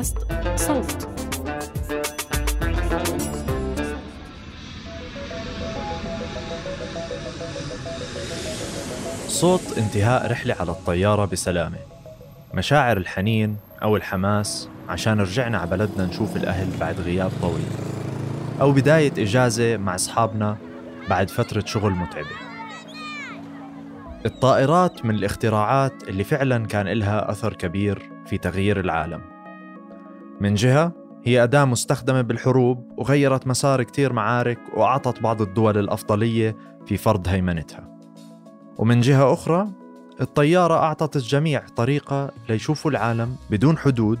بودكاست صوت. صوت انتهاء رحلة على الطيارة بسلامة. مشاعر الحنين أو الحماس عشان رجعنا على بلدنا نشوف الأهل بعد غياب طويل. أو بداية إجازة مع أصحابنا بعد فترة شغل متعبة. الطائرات من الاختراعات اللي فعلا كان إلها أثر كبير في تغيير العالم. من جهة هي أداة مستخدمة بالحروب وغيرت مسار كتير معارك وأعطت بعض الدول الأفضلية في فرض هيمنتها. ومن جهة أخرى الطيارة أعطت الجميع طريقة ليشوفوا العالم بدون حدود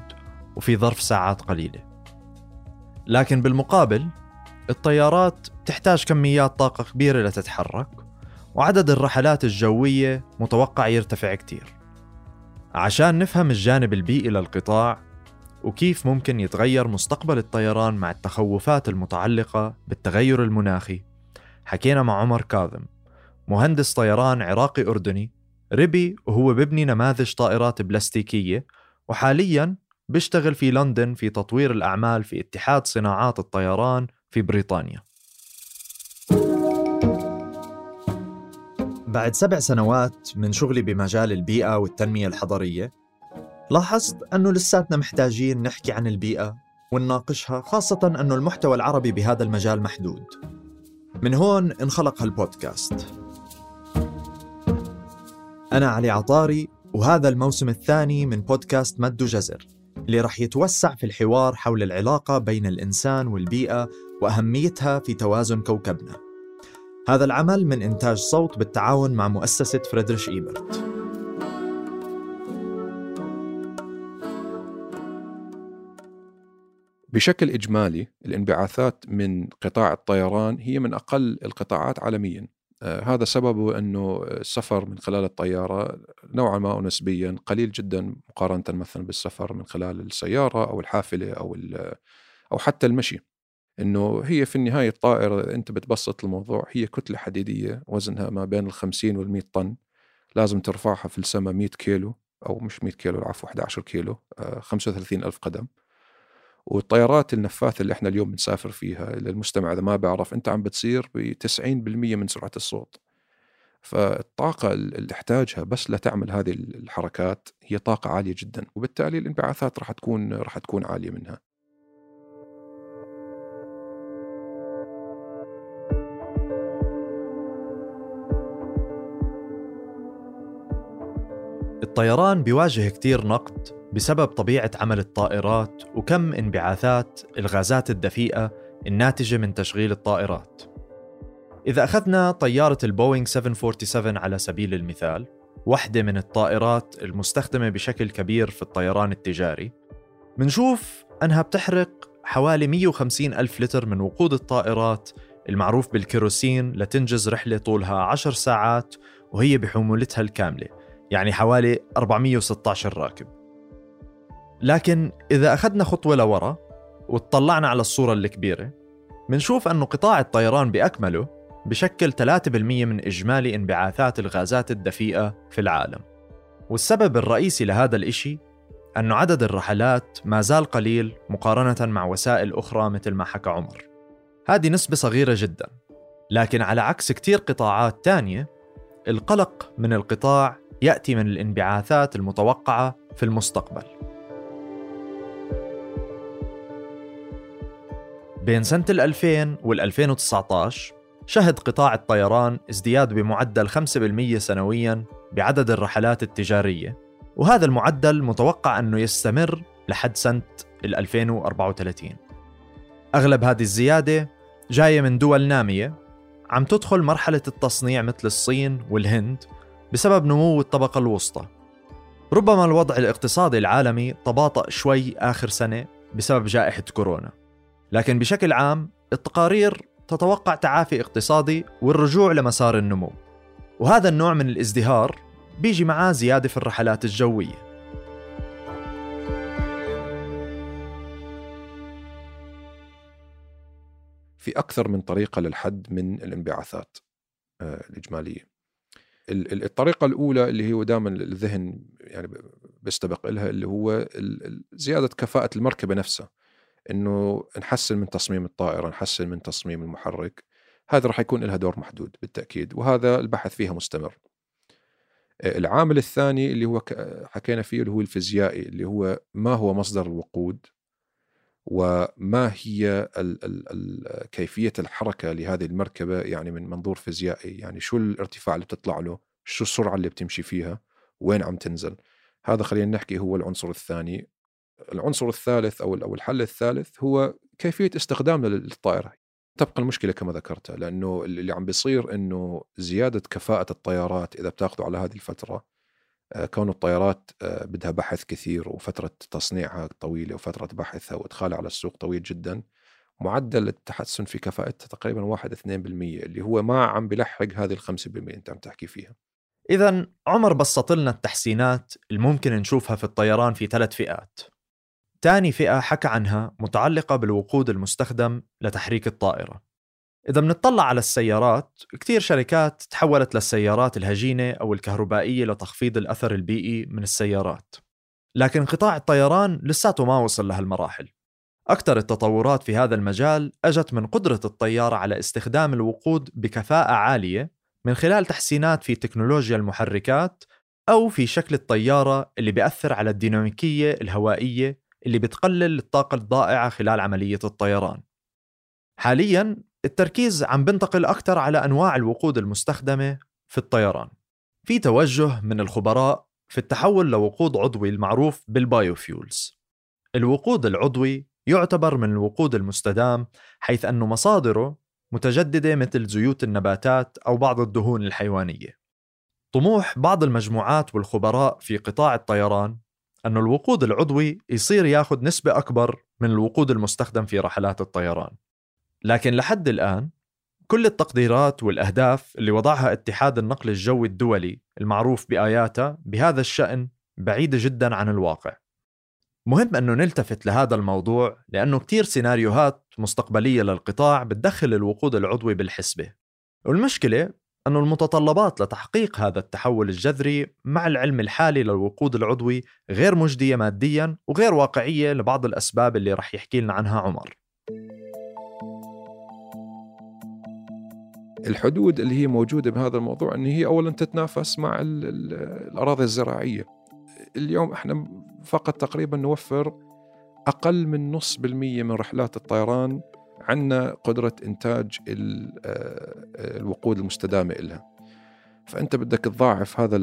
وفي ظرف ساعات قليلة. لكن بالمقابل الطيارات تحتاج كميات طاقة كبيرة لتتحرك وعدد الرحلات الجوية متوقع يرتفع كتير. عشان نفهم الجانب البيئي للقطاع وكيف ممكن يتغير مستقبل الطيران مع التخوفات المتعلقة بالتغير المناخي؟ حكينا مع عمر كاظم مهندس طيران عراقي أردني. ربي وهو ببني نماذج طائرات بلاستيكية وحاليا بيشتغل في لندن في تطوير الأعمال في اتحاد صناعات الطيران في بريطانيا. بعد سبع سنوات من شغلي بمجال البيئة والتنمية الحضرية لاحظت أنه لساتنا محتاجين نحكي عن البيئة ونناقشها خاصة أنه المحتوى العربي بهذا المجال محدود. من هون انخلق هالبودكاست. أنا علي عطاري وهذا الموسم الثاني من بودكاست مد جزر اللي رح يتوسع في الحوار حول العلاقة بين الإنسان والبيئة وأهميتها في توازن كوكبنا. هذا العمل من إنتاج صوت بالتعاون مع مؤسسة فريدريش إيبرت. بشكل إجمالي الانبعاثات من قطاع الطيران هي من أقل القطاعات عالميا. آه، هذا سببه أنه السفر من خلال الطيارة نوعا ما ونسبيا قليل جدا مقارنة مثلا بالسفر من خلال السيارة أو الحافلة أو, أو حتى المشي. إنه هي في النهاية الطائرة أنت بتبسط الموضوع هي كتلة حديدية وزنها ما بين ال 50 وال 100 طن لازم ترفعها في السماء 100 كيلو أو مش 100 كيلو العفو 11 كيلو 35 آه، ألف قدم. والطيارات النفاثه اللي إحنا اليوم بنسافر فيها للمستمع إذا ما بيعرف أنت عم بتصير ب 90% من سرعة الصوت. فالطاقة اللي تحتاجها بس لتعمل هذه الحركات هي طاقة عالية جدا وبالتالي الانبعاثات راح تكون راح تكون عالية منها. الطيران بيواجه كتير نقد بسبب طبيعة عمل الطائرات وكم انبعاثات الغازات الدفيئة الناتجة من تشغيل الطائرات. إذا أخذنا طيارة البوينغ 747 على سبيل المثال واحدة من الطائرات المستخدمة بشكل كبير في الطيران التجاري منشوف أنها بتحرق حوالي 150 ألف لتر من وقود الطائرات المعروف بالكيروسين لتنجز رحلة طولها 10 ساعات وهي بحمولتها الكاملة يعني حوالي 416 راكب. لكن إذا أخذنا خطوة لورا وتطلعنا على الصورة الكبيرة منشوف أنه قطاع الطيران بأكمله بشكل 3% من إجمالي انبعاثات الغازات الدفيئة في العالم والسبب الرئيسي لهذا الإشي أنه عدد الرحلات ما زال قليل مقارنة مع وسائل أخرى مثل ما حكى عمر هذه نسبة صغيرة جدا لكن على عكس كتير قطاعات تانية القلق من القطاع يأتي من الانبعاثات المتوقعة في المستقبل. بين سنة 2000 وال 2019 شهد قطاع الطيران ازدياد بمعدل 5% سنويا بعدد الرحلات التجارية. وهذا المعدل متوقع أنه يستمر لحد سنة 2034 أغلب هذه الزيادة جاية من دول نامية. عم تدخل مرحلة التصنيع مثل الصين والهند بسبب نمو الطبقة الوسطى. ربما الوضع الاقتصادي العالمي تباطأ شوي آخر سنة بسبب جائحة كورونا. لكن بشكل عام التقارير تتوقع تعافي اقتصادي والرجوع لمسار النمو. وهذا النوع من الازدهار بيجي معاه زيادة في الرحلات الجوية. في أكثر من طريقة للحد من الانبعاثات آه، الإجمالية. الطريقة الأولى اللي هو دائما الذهن يعني بيستبق لها اللي هو زيادة كفاءة المركبة نفسها. إنه نحسن من تصميم الطائرة نحسن من تصميم المحرك. هذا راح يكون لها دور محدود بالتأكيد وهذا البحث فيها مستمر. العامل الثاني اللي هو حكينا فيه اللي هو الفيزيائي اللي هو ما هو مصدر الوقود وما هي ال ال ال كيفية الحركة لهذه المركبة يعني من منظور فيزيائي يعني شو الارتفاع اللي بتطلع له شو السرعة اللي بتمشي فيها وين عم تنزل. هذا خلينا نحكي هو العنصر الثاني. العنصر الثالث أو أو الحل الثالث هو كيفية استخدامنا للطائرة. تبقى المشكلة كما ذكرت لأنه اللي عم بيصير إنه زيادة كفاءة الطيارات إذا بتاخذوا على هذه الفترة آه، كون الطيارات آه، بدها بحث كثير وفترة تصنيعها طويلة وفترة بحثها وإدخالها على السوق طويل جدا معدل التحسن في كفاءتها تقريبا 1 2% اللي هو ما عم بلحق هذه ال 5% أنت عم تحكي فيها. اذا عمر بسط لنا التحسينات الممكن نشوفها في الطيران في ثلاث فئات. تاني فئة حكى عنها متعلقة بالوقود المستخدم لتحريك الطائرة. إذا بنطلع على السيارات كتير شركات تحولت للسيارات الهجينة أو الكهربائية لتخفيض الأثر البيئي من السيارات. لكن قطاع الطيران لساته ما وصل لهالمراحل. أكثر التطورات في هذا المجال أجت من قدرة الطيارة على استخدام الوقود بكفاءة عالية من خلال تحسينات في تكنولوجيا المحركات أو في شكل الطيارة اللي بيأثر على الديناميكية الهوائية اللي بتقلل الطاقة الضائعة خلال عملية الطيران. حاليا التركيز عم بنتقل أكثر على أنواع الوقود المستخدمة في الطيران. في توجه من الخبراء في التحول لوقود عضوي المعروف بالبايوفيولز الوقود العضوي يعتبر من الوقود المستدام حيث أن مصادره متجددة مثل زيوت النباتات أو بعض الدهون الحيوانية. طموح بعض المجموعات والخبراء في قطاع الطيران أن الوقود العضوي يصير ياخذ نسبة أكبر من الوقود المستخدم في رحلات الطيران. لكن لحد الآن كل التقديرات والأهداف اللي وضعها اتحاد النقل الجوي الدولي المعروف بآياتا بهذا الشأن بعيدة جدا عن الواقع. مهم أنه نلتفت لهذا الموضوع لأنه كتير سيناريوهات مستقبلية للقطاع بتدخل الوقود العضوي بالحسبة. والمشكلة أن المتطلبات لتحقيق هذا التحول الجذري مع العلم الحالي للوقود العضوي غير مجدية ماديا وغير واقعية لبعض الأسباب اللي رح يحكي لنا عنها عمر. الحدود اللي هي موجودة بهذا الموضوع أن هي أولا تتنافس مع الأراضي الزراعية. اليوم إحنا فقط تقريبا نوفر أقل من نص بالمية من رحلات الطيران عندنا قدرة إنتاج آه، الوقود المستدامة إلها. فأنت بدك تضاعف هذا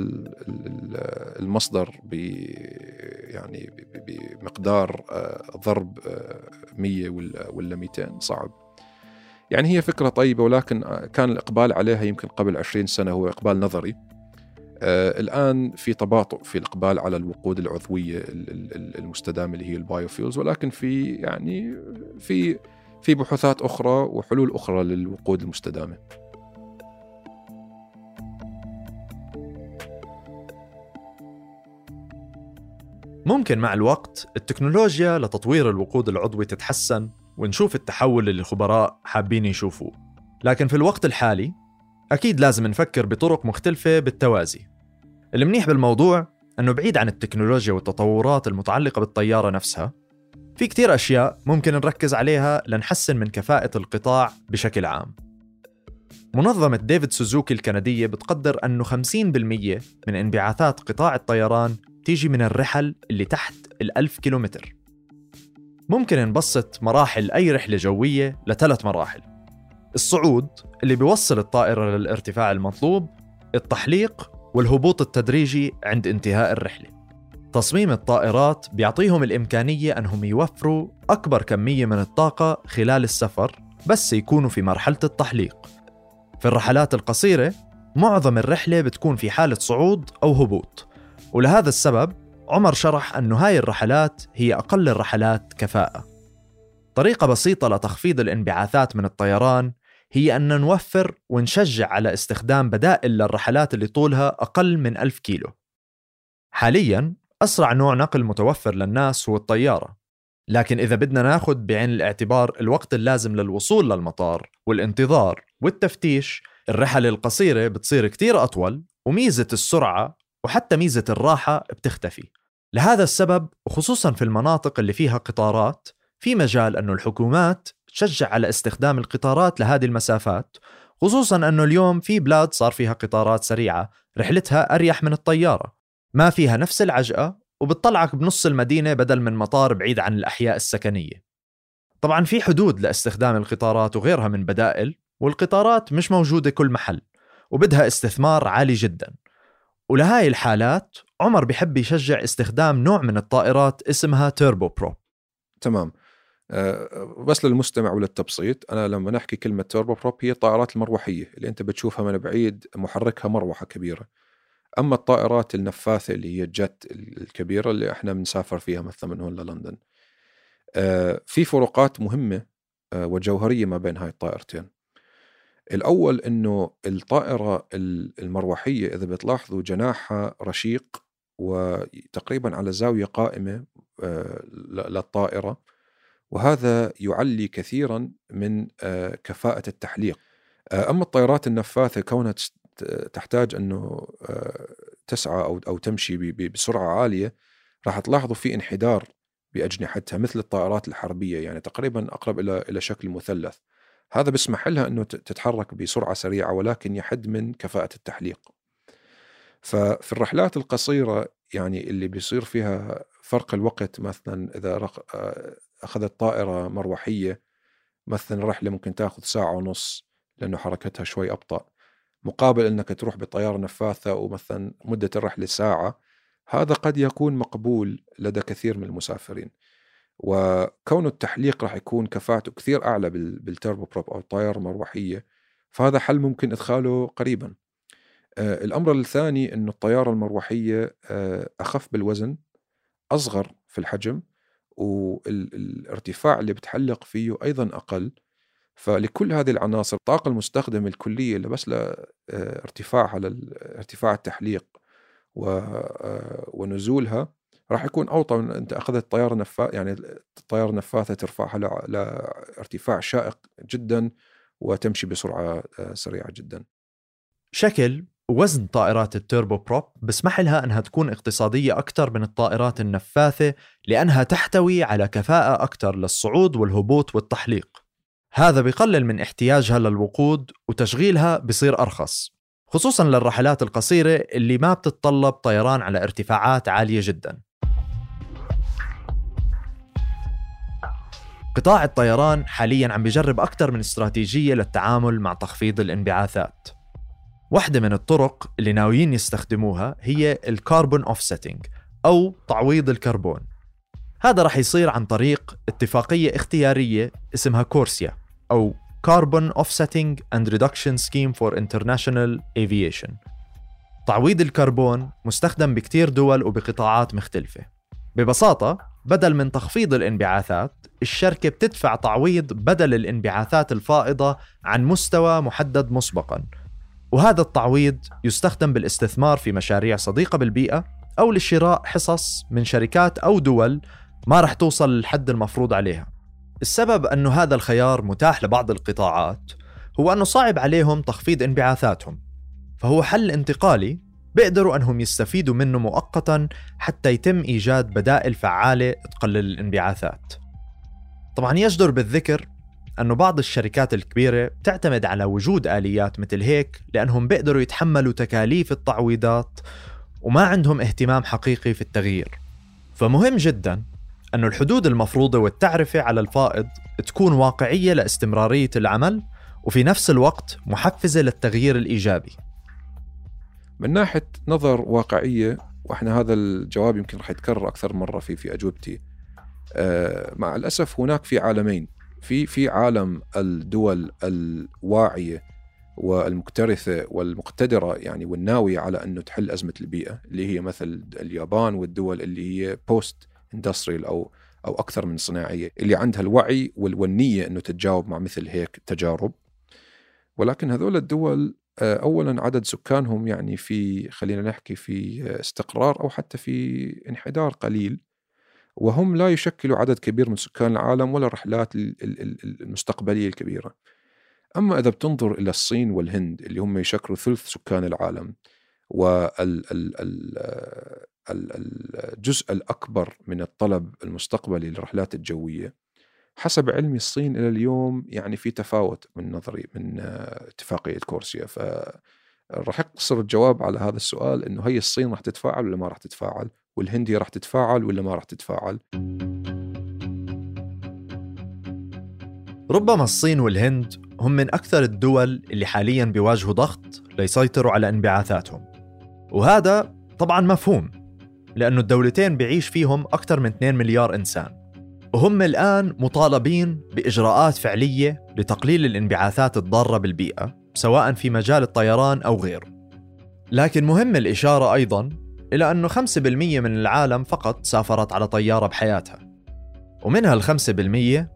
المصدر ب يعني بمقدار آه، ضرب 100 آه، ولا 200 صعب. يعني هي فكرة طيبة ولكن كان الإقبال عليها يمكن قبل 20 سنة هو إقبال نظري. الآن في تباطؤ في الإقبال على الوقود العضوية المستدامة اللي هي البايوفيولز ولكن في يعني في في بحوثات أخرى وحلول أخرى للوقود المستدامة. ممكن مع الوقت التكنولوجيا لتطوير الوقود العضوي تتحسن ونشوف التحول اللي الخبراء حابين يشوفوه. لكن في الوقت الحالي أكيد لازم نفكر بطرق مختلفة بالتوازي. المنيح بالموضوع أنه بعيد عن التكنولوجيا والتطورات المتعلقة بالطيارة نفسها في كتير أشياء ممكن نركز عليها لنحسن من كفاءة القطاع بشكل عام. منظمة ديفيد سوزوكي الكندية بتقدر أنه 50% من انبعاثات قطاع الطيران تيجي من الرحل اللي تحت الألف كيلومتر. ممكن نبسط مراحل أي رحلة جوية لثلاث مراحل. الصعود اللي بيوصل الطائرة للارتفاع المطلوب التحليق والهبوط التدريجي عند انتهاء الرحلة. تصميم الطائرات بيعطيهم الإمكانية أنهم يوفروا أكبر كمية من الطاقة خلال السفر بس يكونوا في مرحلة التحليق. في الرحلات القصيرة معظم الرحلة بتكون في حالة صعود أو هبوط. ولهذا السبب عمر شرح أن هاي الرحلات هي أقل الرحلات كفاءة. طريقة بسيطة لتخفيض الانبعاثات من الطيران هي أن نوفر ونشجع على استخدام بدائل للرحلات اللي طولها أقل من ألف كيلو. حاليا أسرع نوع نقل متوفر للناس هو الطيارة. لكن إذا بدنا ناخذ بعين الاعتبار الوقت اللازم للوصول للمطار والانتظار والتفتيش الرحلة القصيرة بتصير كتير أطول وميزة السرعة وحتى ميزة الراحة بتختفي. لهذا السبب وخصوصا في المناطق اللي فيها قطارات في مجال أنه الحكومات تشجع على استخدام القطارات لهذه المسافات خصوصا أنه اليوم في بلاد صار فيها قطارات سريعة رحلتها أريح من الطيارة. ما فيها نفس العجقة وبتطلعك بنص المدينة بدل من مطار بعيد عن الأحياء السكنية. طبعا في حدود لاستخدام القطارات وغيرها من بدائل والقطارات مش موجودة كل محل وبدها استثمار عالي جدا. ولهاي الحالات عمر بحب يشجع استخدام نوع من الطائرات اسمها turbo prop. تمام. أه بس للمستمع وللتبسيط أنا لما نحكي كلمة turbo prop هي الطائرات المروحية اللي أنت بتشوفها من بعيد محركها مروحة كبيرة. أما الطائرات النفاثة اللي هي ال jet الكبيرة اللي إحنا بنسافر فيها مثلا من هون للندن أه في فروقات مهمة أه وجوهرية ما بين هاي الطائرتين. الأول إنه الطائرة المروحية إذا بتلاحظوا جناحها رشيق وتقريبا على زاوية قائمة آه، للطائرة وهذا يعلي كثيرا من آه، كفاءة التحليق. آه، أما الطائرات النفاثة كونها تحتاج أنه تسعى أو أو تمشي بسرعة عالية راح تلاحظوا في انحدار باجنحتها مثل الطائرات الحربية يعني تقريبا أقرب إلى إلى شكل مثلث. هذا بيسمح لها أنه تتحرك بسرعة سريعة ولكن يحد من كفاءة التحليق. ففي الرحلات القصيرة يعني اللي بيصير فيها فرق الوقت مثلا إذا أخذت طائرة مروحية مثلا رحلة ممكن تاخذ ساعة ونص لأنه حركتها شوي أبطأ. مقابل أنك تروح بطيارة نفاثة ومثلا مدة الرحلة ساعة هذا قد يكون مقبول لدى كثير من المسافرين. وكون التحليق راح يكون كفاءته كثير أعلى بالتربو بروب أو الطائره المروحية فهذا حل ممكن إدخاله قريبا. آه الأمر الثاني إنه الطيارة المروحية آه أخف بالوزن أصغر في الحجم والارتفاع اللي بتحلق فيه أيضا أقل. فلكل هذه العناصر الطاقه المستخدمه الكلية اللي بس لارتفاعها على ارتفاع التحليق آه، ونزولها راح يكون أوطى من انت اخذت طياره نفاث يعني الطياره النفاثة ترفعها لارتفاع شائق جدا وتمشي بسرعة آه، سريعة جدا. شكل وزن طائرات التوربو بروب بسمح لها أنها تكون اقتصادية أكثر من الطائرات النفاثة لأنها تحتوي على كفاءة أكثر للصعود والهبوط والتحليق. هذا بقلل من احتياجها للوقود وتشغيلها بصير أرخص خصوصا للرحلات القصيرة اللي ما بتتطلب طيران على ارتفاعات عالية جدا. قطاع الطيران حاليا عم بيجرب أكثر من استراتيجية للتعامل مع تخفيض الانبعاثات واحدة من الطرق اللي ناويين يستخدموها هي ال carbon offsetting أو تعويض الكربون هذا رح يصير عن طريق اتفاقية اختيارية اسمها كورسيا أو Carbon Offsetting and Reduction Scheme for International Aviation. تعويض الكربون مستخدم بكتير دول وبقطاعات مختلفة. ببساطة بدل من تخفيض الانبعاثات الشركة بتدفع تعويض بدل الانبعاثات الفائضة عن مستوى محدد مسبقا. وهذا التعويض يستخدم بالاستثمار في مشاريع صديقة بالبيئة أو لشراء حصص من شركات أو دول ما رح توصل للحد المفروض عليها. السبب أنه هذا الخيار متاح لبعض القطاعات هو أنه صعب عليهم تخفيض انبعاثاتهم. فهو حل انتقالي بيقدروا أنهم يستفيدوا منه مؤقتا حتى يتم إيجاد بدائل فعالة تقلل الانبعاثات. طبعا يجدر بالذكر أنه بعض الشركات الكبيرة بتعتمد على وجود آليات مثل هيك لأنهم بيقدروا يتحملوا تكاليف التعويضات وما عندهم اهتمام حقيقي في التغيير. فمهم جدا أنه الحدود المفروضة والتعرفة على الفائض تكون واقعية لاستمرارية العمل وفي نفس الوقت محفزة للتغيير الإيجابي. من ناحية نظر واقعية وإحنا هذا الجواب يمكن راح يتكرر أكثر مرة في في أجوبتي. آه، مع الأسف هناك في عالمين. في في عالم الدول الواعية والمكترثة والمقتدرة يعني والناوية على أنه تحل أزمة البيئة اللي هي مثل اليابان والدول اللي هي post industrial أو أو أكثر من صناعية. اللي عندها الوعي والنية إنه تتجاوب مع مثل هيك تجارب. ولكن هذول الدول آه، اولا عدد سكانهم يعني في خلينا نحكي في استقرار أو حتى في انحدار قليل. وهم لا يشكلوا عدد كبير من سكان العالم ولا الرحلات المستقبلية الكبيرة. أما إذا بتنظر إلى الصين والهند اللي هم يشكلوا ثلث سكان العالم الجزء الأكبر من الطلب المستقبلي للرحلات الجوية. حسب علمي الصين إلى اليوم يعني في تفاوت من نظري من اتفاقية كورسيا. ف راح يقصر الجواب على هذا السؤال إنه هي الصين راح تتفاعل ولا ما راح تتفاعل؟ والهندي راح تتفاعل ولا ما راح تتفاعل؟ ربما الصين والهند هم من أكثر الدول اللي حاليا بيواجهوا ضغط ليسيطروا على انبعاثاتهم. وهذا طبعا مفهوم. لأنه الدولتين بيعيش فيهم أكثر من 2 مليار إنسان. وهم الآن مطالبين بإجراءات فعلية لتقليل الانبعاثات الضارة بالبيئة سواء في مجال الطيران أو غيره. لكن مهم الإشارة أيضا إلى أنه 5% من العالم فقط سافرت على طيارة بحياتها. ومنها الخمسة بالمية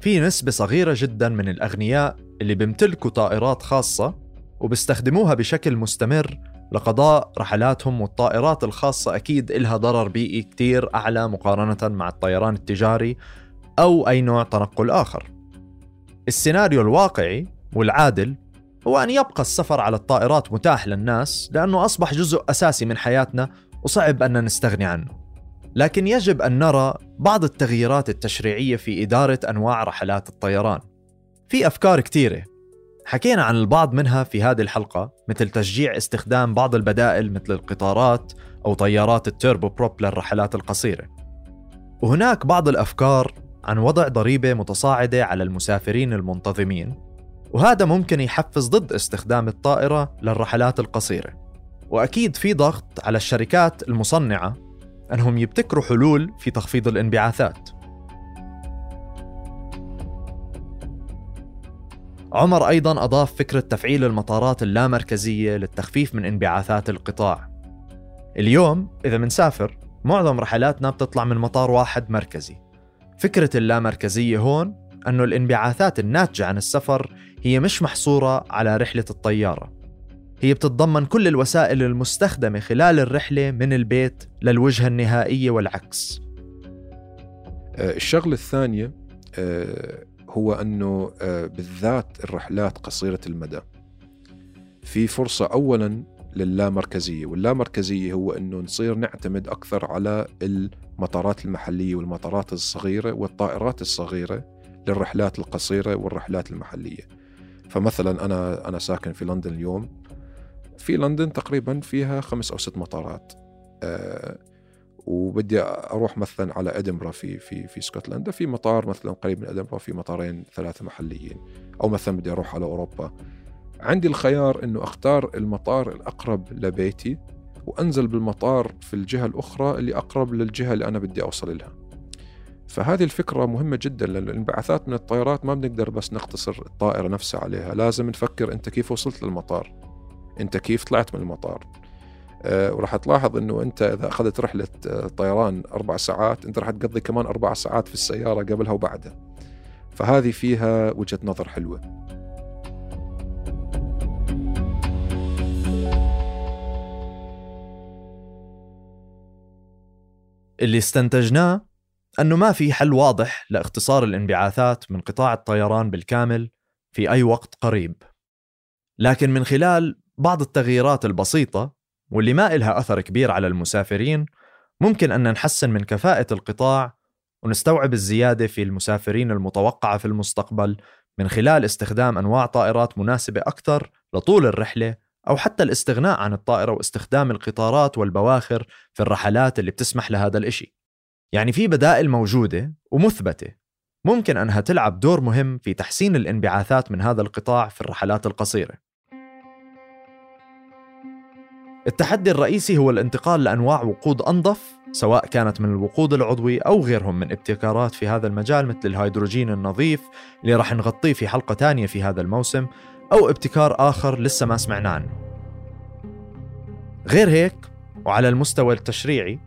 في نسبة صغيرة جدا من الأغنياء اللي بيمتلكوا طائرات خاصة وبيستخدموها بشكل مستمر لقضاء رحلاتهم والطائرات الخاصة أكيد إلها ضرر بيئي كتير أعلى مقارنة مع الطيران التجاري أو أي نوع تنقل آخر. السيناريو الواقعي والعادل هو أن يبقى السفر على الطائرات متاح للناس لأنه أصبح جزء أساسي من حياتنا وصعب أن نستغني عنه. لكن يجب أن نرى بعض التغييرات التشريعية في إدارة أنواع رحلات الطيران. في أفكار كثيرة حكينا عن البعض منها في هذه الحلقة مثل تشجيع استخدام بعض البدائل مثل القطارات أو طيارات ال turbo prop للرحلات القصيرة. وهناك بعض الأفكار عن وضع ضريبة متصاعدة على المسافرين المنتظمين وهذا ممكن يحفز ضد استخدام الطائرة للرحلات القصيرة. وأكيد في ضغط على الشركات المصنعة أنهم يبتكروا حلول في تخفيض الانبعاثات. عمر أيضا أضاف فكرة تفعيل المطارات اللامركزية للتخفيف من انبعاثات القطاع. اليوم إذا منسافر معظم رحلاتنا بتطلع من مطار واحد مركزي. فكرة اللامركزية هون أنه الانبعاثات الناتجة عن السفر هي مش محصورة على رحلة الطيارة. هي بتتضمن كل الوسائل المستخدمة خلال الرحلة من البيت للوجهة النهائية والعكس. آه، الشغلة الثانية آه، هو أنه آه، بالذات الرحلات قصيرة المدى. في فرصة أولا للامركزية واللامركزية هو أنه نصير نعتمد أكثر على المطارات المحلية والمطارات الصغيرة والطائرات الصغيرة للرحلات القصيرة والرحلات المحلية. فمثلا أنا أنا ساكن في لندن اليوم. في لندن تقريبا فيها خمس أو ست مطارات. أه وبدي أروح مثلا على ادنبرا في في في اسكتلندا في مطار مثلا قريب من ادنبرا في مطارين ثلاثة محليين. أو مثلا بدي أروح على أوروبا. عندي الخيار إنه أختار المطار الأقرب لبيتي وأنزل بالمطار في الجهة الأخرى اللي أقرب للجهة اللي أنا بدي أوصل لها فهذه الفكرة مهمة جدا لأن الانبعاثات من الطائرات ما بنقدر بس نقتصر الطائرة نفسها عليها. لازم نفكر أنت كيف وصلت للمطار. أنت كيف طلعت من المطار. وراح تلاحظ إنه أنت إذا أخذت رحلة آه، طيران أربع ساعات أنت راح تقضي كمان أربع ساعات في السيارة قبلها وبعدها فهذه فيها وجهة نظر حلوة. اللي استنتجناه أنه ما في حل واضح لاختصار الانبعاثات من قطاع الطيران بالكامل في أي وقت قريب. لكن من خلال بعض التغييرات البسيطة واللي ما إلها أثر كبير على المسافرين ممكن أن نحسن من كفاءة القطاع ونستوعب الزيادة في المسافرين المتوقعة في المستقبل من خلال استخدام أنواع طائرات مناسبة أكثر لطول الرحلة أو حتى الاستغناء عن الطائرة واستخدام القطارات والبواخر في الرحلات اللي بتسمح لهذا الإشي. يعني في بدائل موجودة ومثبتة ممكن أنها تلعب دور مهم في تحسين الانبعاثات من هذا القطاع في الرحلات القصيرة. التحدي الرئيسي هو الانتقال لأنواع وقود أنظف سواء كانت من الوقود العضوي أو غيرهم من ابتكارات في هذا المجال مثل الهيدروجين النظيف اللي راح نغطيه في حلقة تانية في هذا الموسم أو ابتكار آخر لسه ما سمعنا عنه. غير هيك وعلى المستوى التشريعي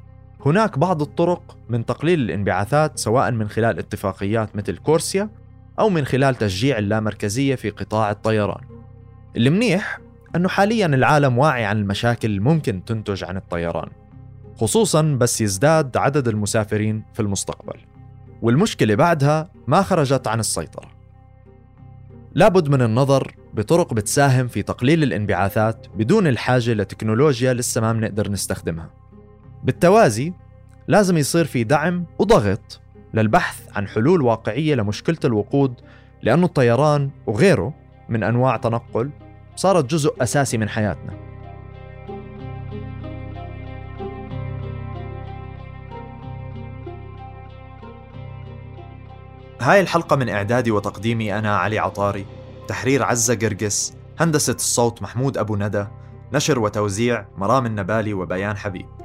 هناك بعض الطرق من تقليل الانبعاثات سواء من خلال اتفاقيات مثل كورسيا أو من خلال تشجيع اللامركزية في قطاع الطيران. المنيح أنه حاليا العالم واعي عن المشاكل الممكن تنتج عن الطيران خصوصا بس يزداد عدد المسافرين في المستقبل. والمشكلة بعدها ما خرجت عن السيطرة. لابد من النظر بطرق بتساهم في تقليل الانبعاثات بدون الحاجة لتكنولوجيا لسه ما بنقدر نستخدمها. بالتوازي لازم يصير في دعم وضغط للبحث عن حلول واقعية لمشكلة الوقود لأنه الطيران وغيره من أنواع تنقل صارت جزء أساسي من حياتنا. هاي الحلقة من إعدادي وتقديمي أنا علي عطاري تحرير عزة قرقس هندسة الصوت محمود أبو ندى نشر وتوزيع مرام النبالي وبيان حبيب.